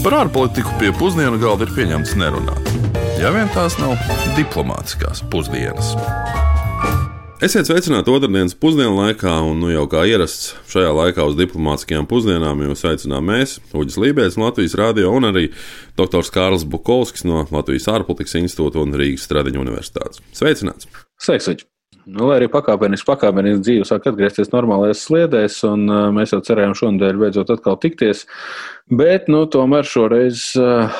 Par ārpolitiku pie pusdienu galda ir pieņemts nerunāt. Ja vien tās nav diplomātiskās pusdienas. Esiet sveicināti otrdienas pusdienu laikā, un nu jau kā ierasts šajā laikā uz diplomātiskajām pusdienām jūs aicinām mēs, Uģis Lībijams, Latvijas Rādio un arī dr. Kārls Bukovskis no Latvijas ārpolitikas institūta un Rīgas Stradiņa universitātes. Sveicināts! Sveiks! Uģi. Nu, lai arī pakāpeniski, pakāpeniski dzīve sāk atgriezties normālajās sliedēs, un uh, mēs jau cerējām šonadēļ beidzot atkal tikties. Bet, nu, tomēr šoreiz uh,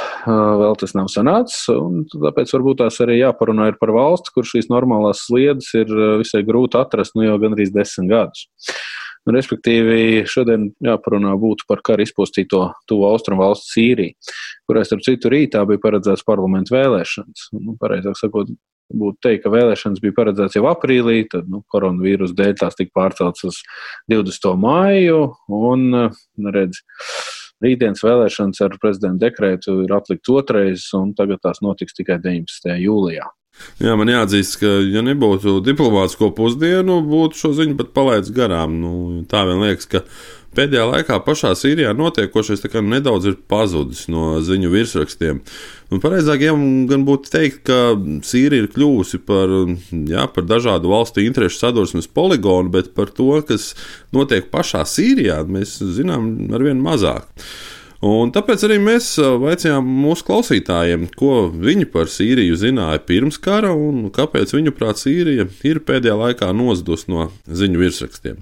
vēl tas nav sanācis, un tāpēc varbūt tās arī jāparunā par valsts, kur šīs normālās sliedas ir visai grūti atrast nu jau gandrīz desmit gadus. Nu, respektīvi, šodien jāparunā būtu par karu izpostīto tuvu austrumu valsts Sīriju, kurai, starp citu, rītā bija paredzēts parlamentu vēlēšanas. Nu, pareizāk sakot, būtu teikt, ka vēlēšanas bija paredzētas jau aprīlī, tad nu, koronavīrus dēļ tās tika pārceltas uz 20. māju. Un, nu, redz, rītdienas vēlēšanas ar prezidenta dekrētu ir atlikts otrais, un tagad tās notiks tikai 19. jūlijā. Jā, man jāatzīst, ka, ja nebūtu diplomātsko pusdienu, būtu šo ziņu pat palaidis garām. Nu, tā vien liekas, ka pēdējā laikā pašā Sīrijā notiekošais nedaudz ir pazudis no ziņu virsrakstiem. Un pareizāk jau gan būtu teikt, ka Sīrija ir kļuvusi par, jā, par dažādu valstu interešu sadursmes poligonu, bet par to, kas notiek pašā Sīrijā, mēs zinām arvien mazāk. Un tāpēc arī mēs vaicājām mūsu klausītājiem, ko viņi par Sīriju zināja pirms kara un kāpēc viņuprāt Sīrija ir pēdējā laikā nozudus no ziņu virsrakstiem.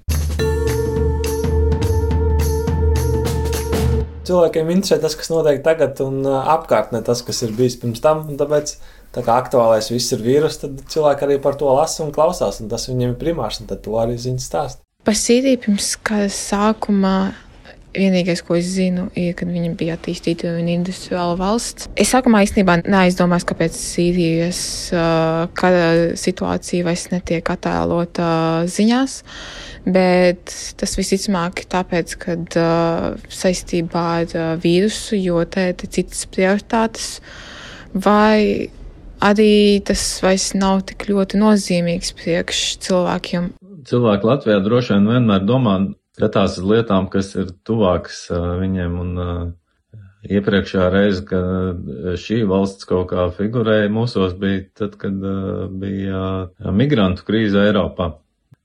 Cilvēkiem interesē tas, kas notiek tagad, un apkārt ne tas, kas ir bijis pirms tam. Tāpēc, tā kā aktuālais viss ir vīrus, tad cilvēki arī par to lasa un klausās, un tas viņiem ir primārs, un tad to arī ziņas stāst. Par Sīriju pirms kara sākuma Vienīgais, ko es zinu, ir, ka viņa bija attīstīta un industriāla valsts. Es sākumā īstenībā neaizdomājos, kāpēc Sīrijas kara situācija vairs netiek attēlota ziņās, bet tas visticamāk ir tāpēc, ka saistībā ar vīrusu, jo te ir citas prioritātes, vai arī tas vairs nav tik ļoti nozīmīgs priekš cilvēkiem. Cilvēki Latvijā droši vien vienmēr domā skatās uz lietām, kas ir tuvākas viņiem. Un, Iepriekšējā reize, kad šī valsts kaut kā figurēja mūsos, bija tad, kad bija migrantu krīze Eiropā.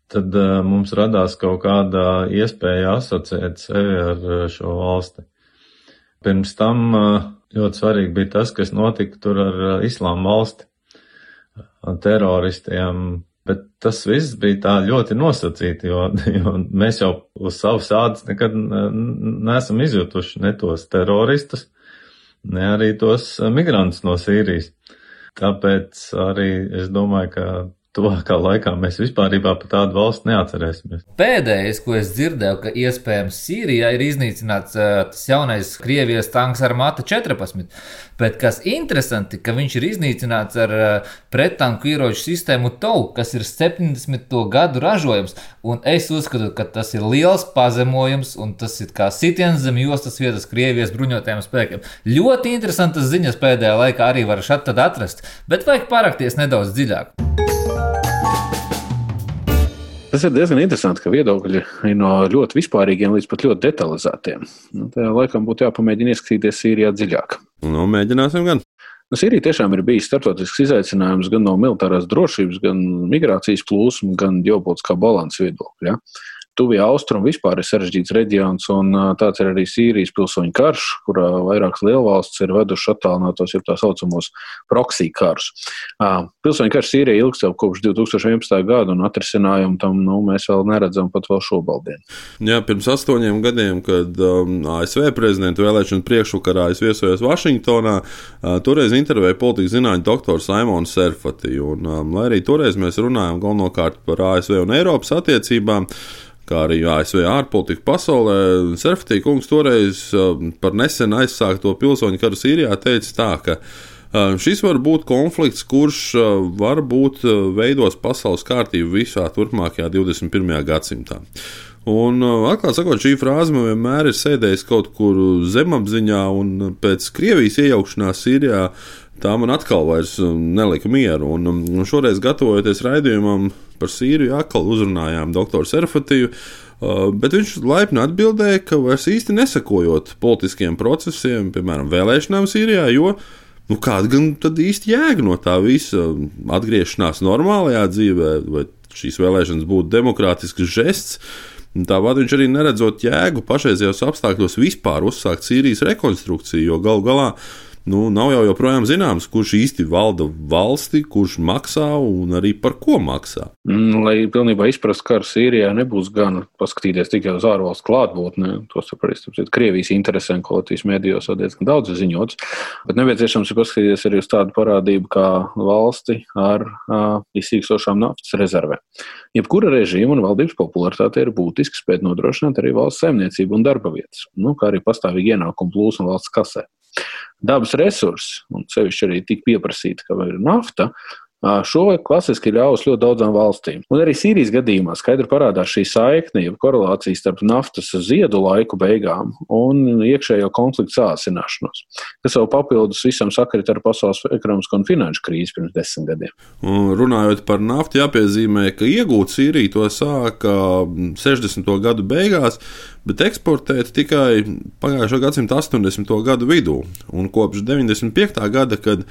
Tad mums radās kaut kāda iespēja asociēt sevi ar šo valsti. Pirms tam ļoti svarīgi bija tas, kas notika tur ar islāma valsti, teroristiem, Bet tas viss bija tā ļoti nosacīti, jo, jo mēs jau uz savas ādas nekad neesam izjutuši ne tos teroristus, ne arī tos migrantus no Sīrijas. Tāpēc arī es domāju, ka tuvākā laikā mēs vispār par tādu valsti neatcerēsimies. Pēdējais, ko es dzirdēju, ka iespējams Sīrijā ir iznīcināts uh, tas jaunais Krievijas tanks ar Mata 14, bet kas interesanti, ka viņš ir iznīcināts ar uh, prettanku ieroču sistēmu TOW, kas ir 70. gadu ražojums, un es uzskatu, ka tas ir liels pazemojums, un tas ir kā sitiens zem jostas vietas Krievijas bruņotajiem spēkiem. Ļoti interesantas ziņas pēdējā laikā arī var šeit atrast, bet vajag parakties nedaudz dziļāk. Tas ir diezgan interesanti, ka viedokļi ir no ļoti vispārīgiem līdz pat ļoti detalizētiem. Nu, tajā laikam būtu jāpamēģina ieskatīties Sīrijā dziļāk. Nu, mēģināsim gan. Nu, Sīrija tiešām ir bijis starptautisks izaicinājums gan no militārās drošības, gan migrācijas plūsmu, gan ģeopolitiskā balansa viedokļa. Ja? Tuvie austrumi vispār ir sarežģīts reģions, un tāds ir arī Sīrijas pilsoņu karš, kurā vairākas lielvalstis ir vedušas attālinātos, jau tā saucamos proksī karus. Pilsoņu karš Sīrijā ilgst jau kopš 2011. gada, un atrisinājumu tam nu, mēs vēl neredzam pat vēl šobaldien. Jā, pirms astoņiem gadiem, kad um, ASV prezidenta vēlēšana priekšvakarā es viesojos Vašingtonā, uh, toreiz intervēja politikas zinātņu doktoru Simonu Serfati, un um, lai arī toreiz mēs runājam galvenokārt par ASV un Eiropas attiecībām, kā arī ASV ārpolitika pasaulē. Serfatī kungs toreiz um, par nesen aizsākto pilsoņu karu Sīrijā teica tā, ka um, šis var būt konflikts, kurš uh, varbūt veidos pasaules kārtību visā turpmākajā 21. gadsimtā. Un, atklāti sakot, šī frāze man vienmēr ir sēdējusi kaut kur zemapziņā, un pēc Krievijas iejaukšanās Sīrijā tā man atkal nelika mieru. Un šoreiz, gatavojoties raidījumam, par Sīriju atkal uzrunājām doktoru Serfatiju. Bet viņš laipni atbildēja, ka vairs īsti nesakojot politiskiem procesiem, piemēram, vēlēšanām Sīrijā, jo nu, kāda gan tad īsti jēga no tā visa atgriešanās normālajā dzīvē, vai šīs vēlēšanas būtu demokrātisks žests. Tāpat viņš arī neredzot jēgu pašreizējos apstākļos vispār uzsākt Sīrijas rekonstrukciju, jo galu galā nu, nav jau joprojām zināms, kurš īsti valda valsti, kurš maksā un arī par ko maksā. Mm, lai pilnībā izprastu karu Sīrijā, nebūs gan paskatīties tikai uz ārvalstu klātbūtni. To sapratu, ka Krievijas interesēm, ko Latvijas mēdījos jau diezgan daudz ziņots. Bet nepieciešams ir paskatīties arī uz tādu parādību kā valsti ar uh, izsīkstošām naftas rezervēm. Jebkura režīma un valdības popularitāte ir būtiski spēt nodrošināt arī valsts saimniecību un darba vietas, nu, kā arī pastāvīgi ienākumu plūsmu valsts kasē dabas resursi, un sevišķi arī tik pieprasīta, ka ir nafta, Šo klasiski ļaus ļoti daudzām valstīm. Un arī Sīrijas gadījumā skaidri parādās šī saikne, jeb korelācija starp naftas ziedu laiku beigām un iekšējo konfliktu sāsināšanos, kas vēl papildus visam sakrit ar pasaules ekonomisko un finanšu krīzi pirms desmit gadiem. Un runājot par naftu, jāpiezīmē, ka iegūt Sīriju to sāka 60. gadu beigās, bet eksportēt tikai pagājušā gadsimta 80. gadu vidū. Un kopš 95. gada, kad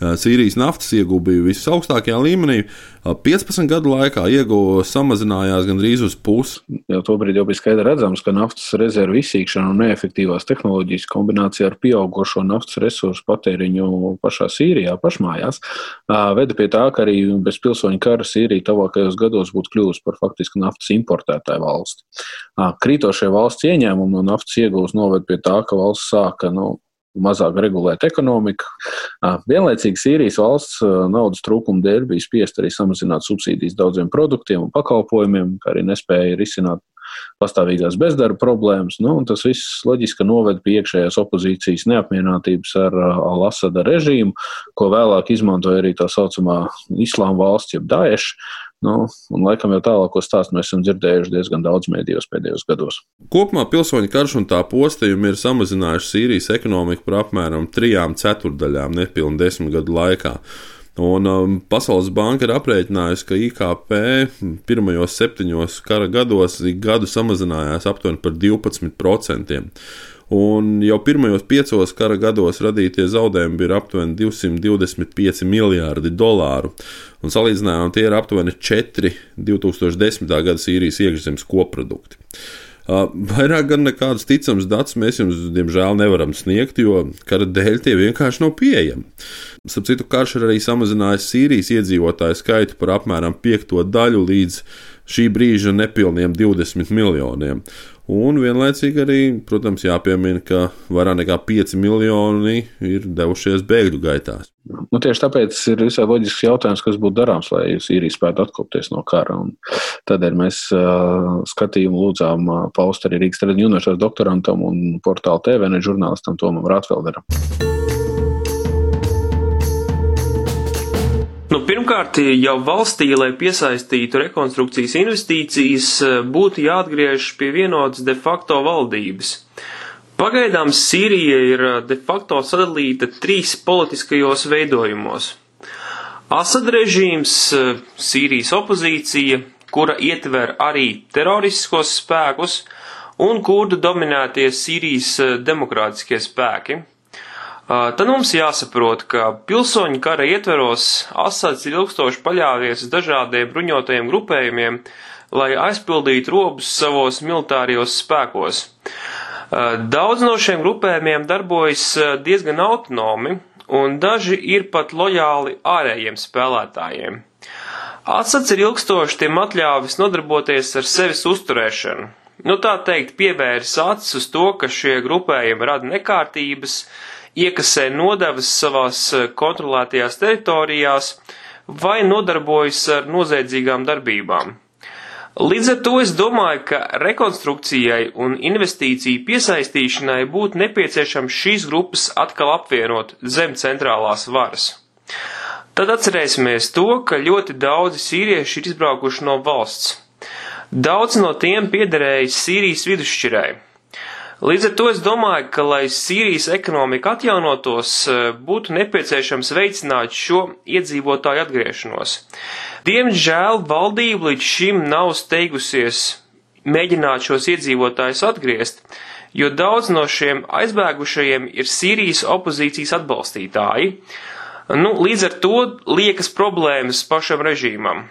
Sīrijas naftas ieguva bija visaugstākajā līmenī, 15 gadu laikā ieguva samazinājās gandrīz uz pusi. Jau tobrīd jau bija skaidri redzams, ka naftas rezervu izsīkšana un neefektīvās tehnoloģijas kombinācija ar pieaugušo naftas resursu patēriņu pašā Sīrijā, pašmājās, veda pie tā, ka arī bez pilsoņu kara Sīrija tuvākajos gados būtu kļuvusi par faktiski naftas importētāju valsti. Krītošie valsts ieņēmumi no naftas iegūs noved pie tā, ka valsts sāka nu, mazāk regulēt ekonomiku. Vienlaicīgi Sīrijas valsts naudas trūkuma dēļ bija spiest arī samazināt subsīdijas daudziem produktiem un pakalpojumiem, kā arī nespēja risināt pastāvīgās bezdarba problēmas. Nu, tas viss loģiski noved pie iekšējās opozīcijas neapmierinātības ar Al-Asada režīmu, ko vēlāk izmantoja arī tā saucamā Islāma valsts, jeb Daesh, Nu, un, laikam, jau tālāko stāstu mēs esam dzirdējuši diezgan daudz mēdījos pēdējos gados. Kopumā pilsoņu karš un tā postījumi ir samazinājuši Sīrijas ekonomiku par apmēram trijām ceturdaļām nepilnu desmit gadu laikā. Un um, Pasaules banka ir aprēķinājusi, ka IKP pirmajos septiņos kara gados ik gadu samazinājās aptuveni par 12% un jau pirmajos piecos kara gados radītie zaudējumi bija aptuveni 225 miljardi dolāru. Un salīdzinājumā tie ir aptuveni 4 2010. gada Sīrijas iekšzemes koprodukti. Vairāk gan nekādus ticams datus mēs jums, diemžēl, nevaram sniegt, jo kara dēļ tie vienkārši nav pieejami. Starp citu, karš ir arī samazinājis Sīrijas iedzīvotāju skaitu par apmēram piekto daļu līdz šī brīža nepilniem 20 miljoniem. Un vienlaicīgi arī, protams, jāpiemina, ka vairāk nekā 5 miljoni ir devušies bēgļu gaitās. Nu, tieši tāpēc ir visai loģisks jautājums, kas būtu darāms, lai Sīrija spētu atkopties no kara. Un tādēļ mēs uh, skatījumu lūdzām uh, paust arī Rīgas Tradiņu universitātes doktorantam un portāla TVN žurnālistam Tomam Rātvelderam. Pirmkārt, jau valstī, lai piesaistītu rekonstrukcijas investīcijas, būtu jāatgriežas pie vienotas de facto valdības. Pagaidām Sīrija ir de facto sadalīta trīs politiskajos veidojumos. Asad režīms, Sīrijas opozīcija, kura ietver arī teroristiskos spēkus, un kurdu dominētie Sīrijas demokrātiskie spēki. Tad mums jāsaprot, ka pilsoņu kara ietveros Asads ir ilgstoši paļāvies uz dažādiem bruņotajiem grupējumiem, lai aizpildītu robus savos militārijos spēkos. Daudz no šiem grupējumiem darbojas diezgan autonomi, un daži ir pat lojāli ārējiem spēlētājiem. Asads ir ilgstoši tiem atļāvis nodarboties ar sevis uzturēšanu. Nu tā teikt, pievērs acis uz to, ka šie grupējumi rada nekārtības, iekasē nodevas savās eh, kontrolētajās teritorijās vai nodarbojas ar noziedzīgām darbībām. Līdz ar to es domāju, ka rekonstrukcijai un investīciju piesaistīšanai būtu nepieciešams šīs grupas atkal apvienot zem centrālās varas. Tad atcerēsimies to, ka ļoti daudzi sīrieši ir izbraukuši no valsts. Daudz no tiem piederēja Sīrijas vidusšķirai. Līdz ar to es domāju, ka, lai Sīrijas ekonomika atjaunotos, eh, būtu nepieciešams veicināt šo iedzīvotāju atgriešanos. Diemžēl valdība līdz šim nav steigusies mēģināt šos iedzīvotājus atgriezt, jo daudz no šiem aizbēgušajiem ir Sīrijas opozīcijas atbalstītāji. Nu, līdz ar to liekas problēmas pašam režīmam.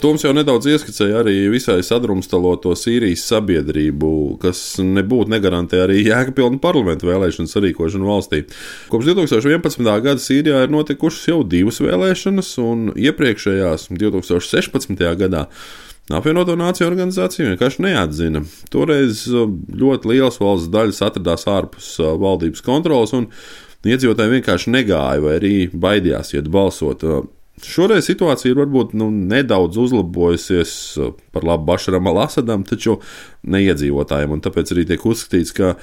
Toms jau nedaudz ieskicēja arī visai sadrumstaloto Sīrijas sabiedrību, kas nebūtu negarantē arī jēgapilnu parlamentu vēlēšanu sarīkošanu valstī. Kopš 2011. gada Sīrijā ir notikušas jau divas vēlēšanas, un iepriekšējās 2016. gadā. Apvienoto Nāciju organizācija vienkārši neatzina. Toreiz uh, ļoti liels valsts daļas atradās ārpus uh, valdības kontrolas, un iedzīvotāji vienkārši negāja vai arī baidījās iet balsot. Šoreiz situācija ir varbūt nu, nedaudz uzlabojusies uh, par labu Bašaram Alasadam, taču neiedzīvotājiem. Tāpēc arī tiek uzskatīts, ka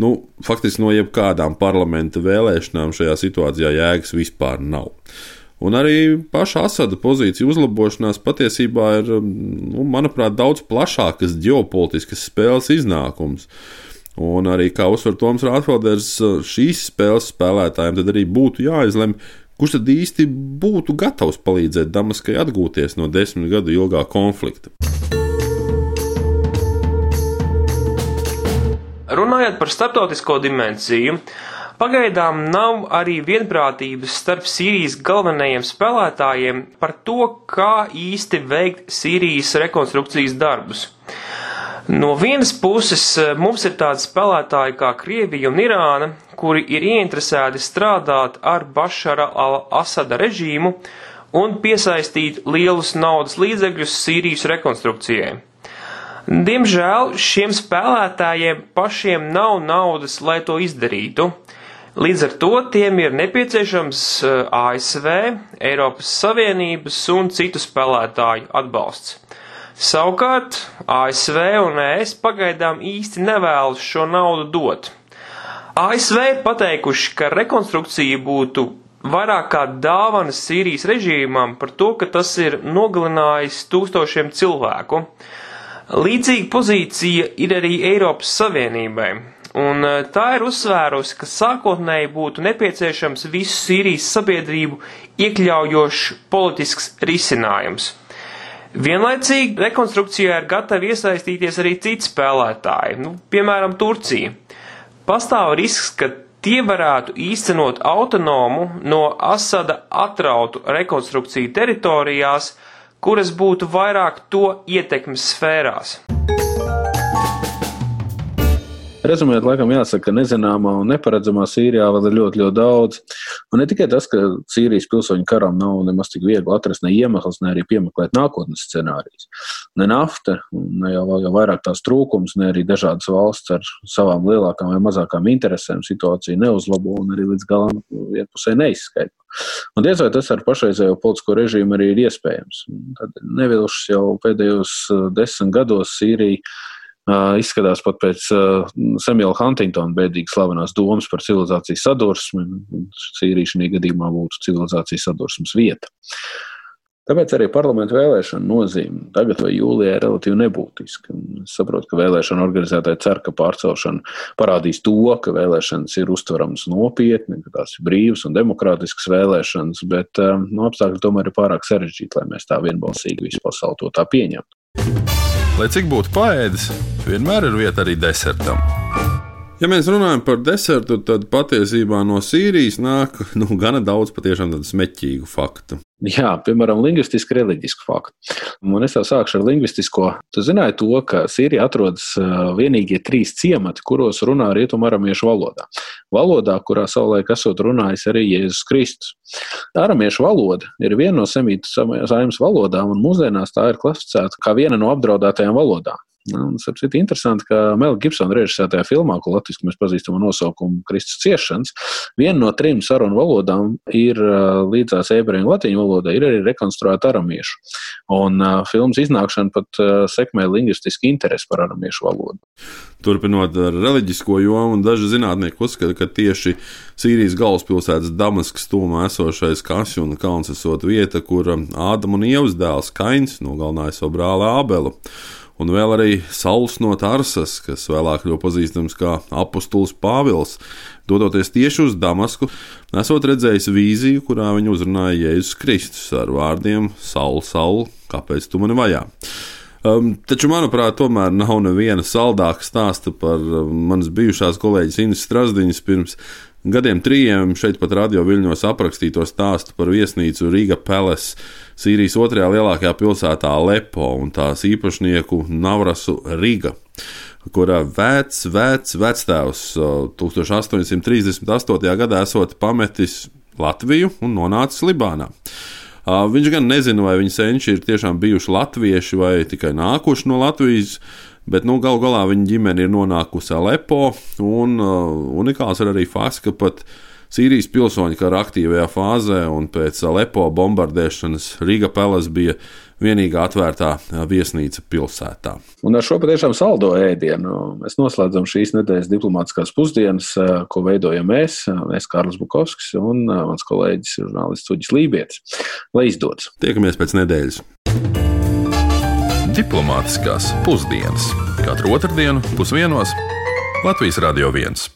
nu, faktiski no jebkādām parlamenta vēlēšanām šajā situācijā jēgas vispār nav. Un arī paša Asada pozīcija uzlabošanās patiesībā ir, um, nu, manuprāt, daudz plašākas ģeopolitiskas spēles iznākums. Un arī, kā uzsver Toms Rātfelders, uh, šīs spēles spēlētājiem tad arī būtu jāizlemj, Kurš tad īsti būtu gatavs palīdzēt Damaskai atgūties no desmit gadu ilgā konflikta? Runājot par starptautisko dimensiju, pagaidām nav arī vienprātības starp Sīrijas galvenajiem spēlētājiem par to, kā īsti veikt Sīrijas rekonstrukcijas darbus. No vienas puses eh, mums ir tādi spēlētāji kā Krievija un Irāna, kuri ir ieinteresēti strādāt ar Bašara al-Asada režīmu un piesaistīt lielus naudas līdzekļus Sīrijas rekonstrukcijai. Diemžēl šiem spēlētājiem pašiem nav naudas, lai to izdarītu. Līdz ar to tiem ir nepieciešams eh, ASV, Eiropas Savienības un citu spēlētāju atbalsts. Savukārt ASV un ES pagaidām īsti nevēlas šo naudu dot. ASV ir pateikuši, ka rekonstrukcija būtu vairāk kā dāvana Sīrijas režīmam par to, ka tas ir nogalinājis tūkstošiem cilvēku. Līdzīga pozīcija ir arī Eiropas Savienībai, un e, tā ir uzsvērusi, ka sākotnēji būtu nepieciešams visu Sīrijas sabiedrību iekļaujošs politisks risinājums. Vienlaicīgi rekonstrukcijā ir gatavi iesaistīties arī citi spēlētāji, nu, piemēram, Turcija. Pastāv risks, ka tie varētu īstenot autonomu no Asada atrautu rekonstrukciju teritorijās, kuras būtu vairāk to ietekmes sfērās. Rezumēt, laikam jāsaka, ka nezināmā un neparedzamā Sīrijā vēl ir ļoti, ļoti daudz. Un ne tikai tas, ka Sīrijas pilsoņu karam nav nemaz tik viegli atrast ne iemesls, ne arī piemeklēt nākotnes scenārijus. Ne nafta, ne jau, jau vairāk tās trūkums, ne arī dažādas valsts ar savām lielākām vai mazākām interesēm situāciju neuzlabo un arī līdz galam iepusē neizskaidro. Un diez vai tas ar pašreizējo politisko režīmu arī ir iespējams. Tad nevilšs jau pēdējos uh, desmit gados Sīrija izskatās pat pēc Samuela Huntingtona bēdīgi slavenās domas par civilizācijas sadursmi. Sīrija šī gadījumā būtu civilizācijas sadursmes vieta. Tāpēc arī parlamentu vēlēšana nozīme tagad vai jūlijā ir relatīvi nebūtiska. Es saprotu, ka vēlēšana organizētāji cer, ka pārcelšana parādīs to, ka vēlēšanas ir uztveramas nopietni, ka tās ir brīvas un demokrātiskas vēlēšanas, bet no apstākļi tomēr ir pārāk sarežģīti, lai mēs tā vienbalsīgi visu pasauli to tā pieņemtu. Lai cik būtu paēdis, vienmēr ir vieta arī desertam. Ja mēs runājam par desertu, tad patiesībā no Sīrijas nāk nu, gana daudz patiešām tādu smeķīgu faktu. Jā, piemēram, lingvistiski, reliģisku faktu. Un es jau sākšu ar lingvistisko. Tu zināji to, ka Sīrijā atrodas vienīgie trīs ciemati, kuros runā rietumaramiešu valodā. Valodā, kurā savulaik esot runājis arī Jēzus Kristus. Aramiešu valoda ir viena no semītu saimnes valodām, un mūsdienās tā ir klasificēta kā viena no apdraudētajām valodām. Un, sapcīt, interesanti, ka Mela Gibsona režisētajā filmā, ko latviešu mēs pazīstam ar nosaukumu Kristus ciešanas, viena no trim sarunu valodām ir līdzās ebreju un latīņu valodai, ir arī rekonstruēta aramiešu. Un uh, filmas iznākšana pat uh, sekmē lingvistiski interesi par aramiešu valodu. Turpinot ar reliģisko jomu, daži zinātnieki uzskata, ka tieši Sīrijas galvaspilsētas Damaskas tūmā esošais Kasjuna kalns esot vieta, kur Ādama un Ievas dēls Kains nogalināja savu brāli Ābelu. Un vēl arī Sauls no Tarsas, kas vēlāk kļuva pazīstams kā apustulis Pāvils. Dodoties tieši uz Damasku, esot redzējis vīziju, kurā viņu uzrunāja Jēzus Kristus ar vārdiem: Saul, Saul, kāpēc tu mani vajā? Um, taču, manuprāt, tomēr nav neviena saldāka stāsta par um, manas bijušās kolēģis Inês Strasdiņas pirms gadiem trījiem šeit pat radio viļņos aprakstīto stāstu par viesnīcu Riga Palace, Sīrijas otrajā lielākajā pilsētā Lepo un tās īpašnieku Navrasu Riga kurā vecs, vecs vectēvs 1838. gadā esot pametis Latviju un nonācis Libānā. Viņš gan nezina, vai viņa senči ir tiešām bijuši latvieši vai tikai nākuši no Latvijas. Bet nu, galu galā viņa ģimene ir nonākusi Alepo, un uh, unikāls ir arī fakts, ka pat Sīrijas pilsoņi kara aktīvajā fāzē un pēc Alepo bombardēšanas Riga Pelas bija vienīgā atvērtā viesnīca pilsētā. Un ar šo patiešām saldo ēdienu mēs noslēdzam šīs nedēļas diplomātiskās pusdienas, ko veidojam mēs, es Kārlis Bukovskis un mans kolēģis žurnālists Uģis Lībietis. Lai izdodas! Tiekamies pēc nedēļas! Diplomātiskās pusdienas katru otrdienu pusdienos Latvijas Radio 1.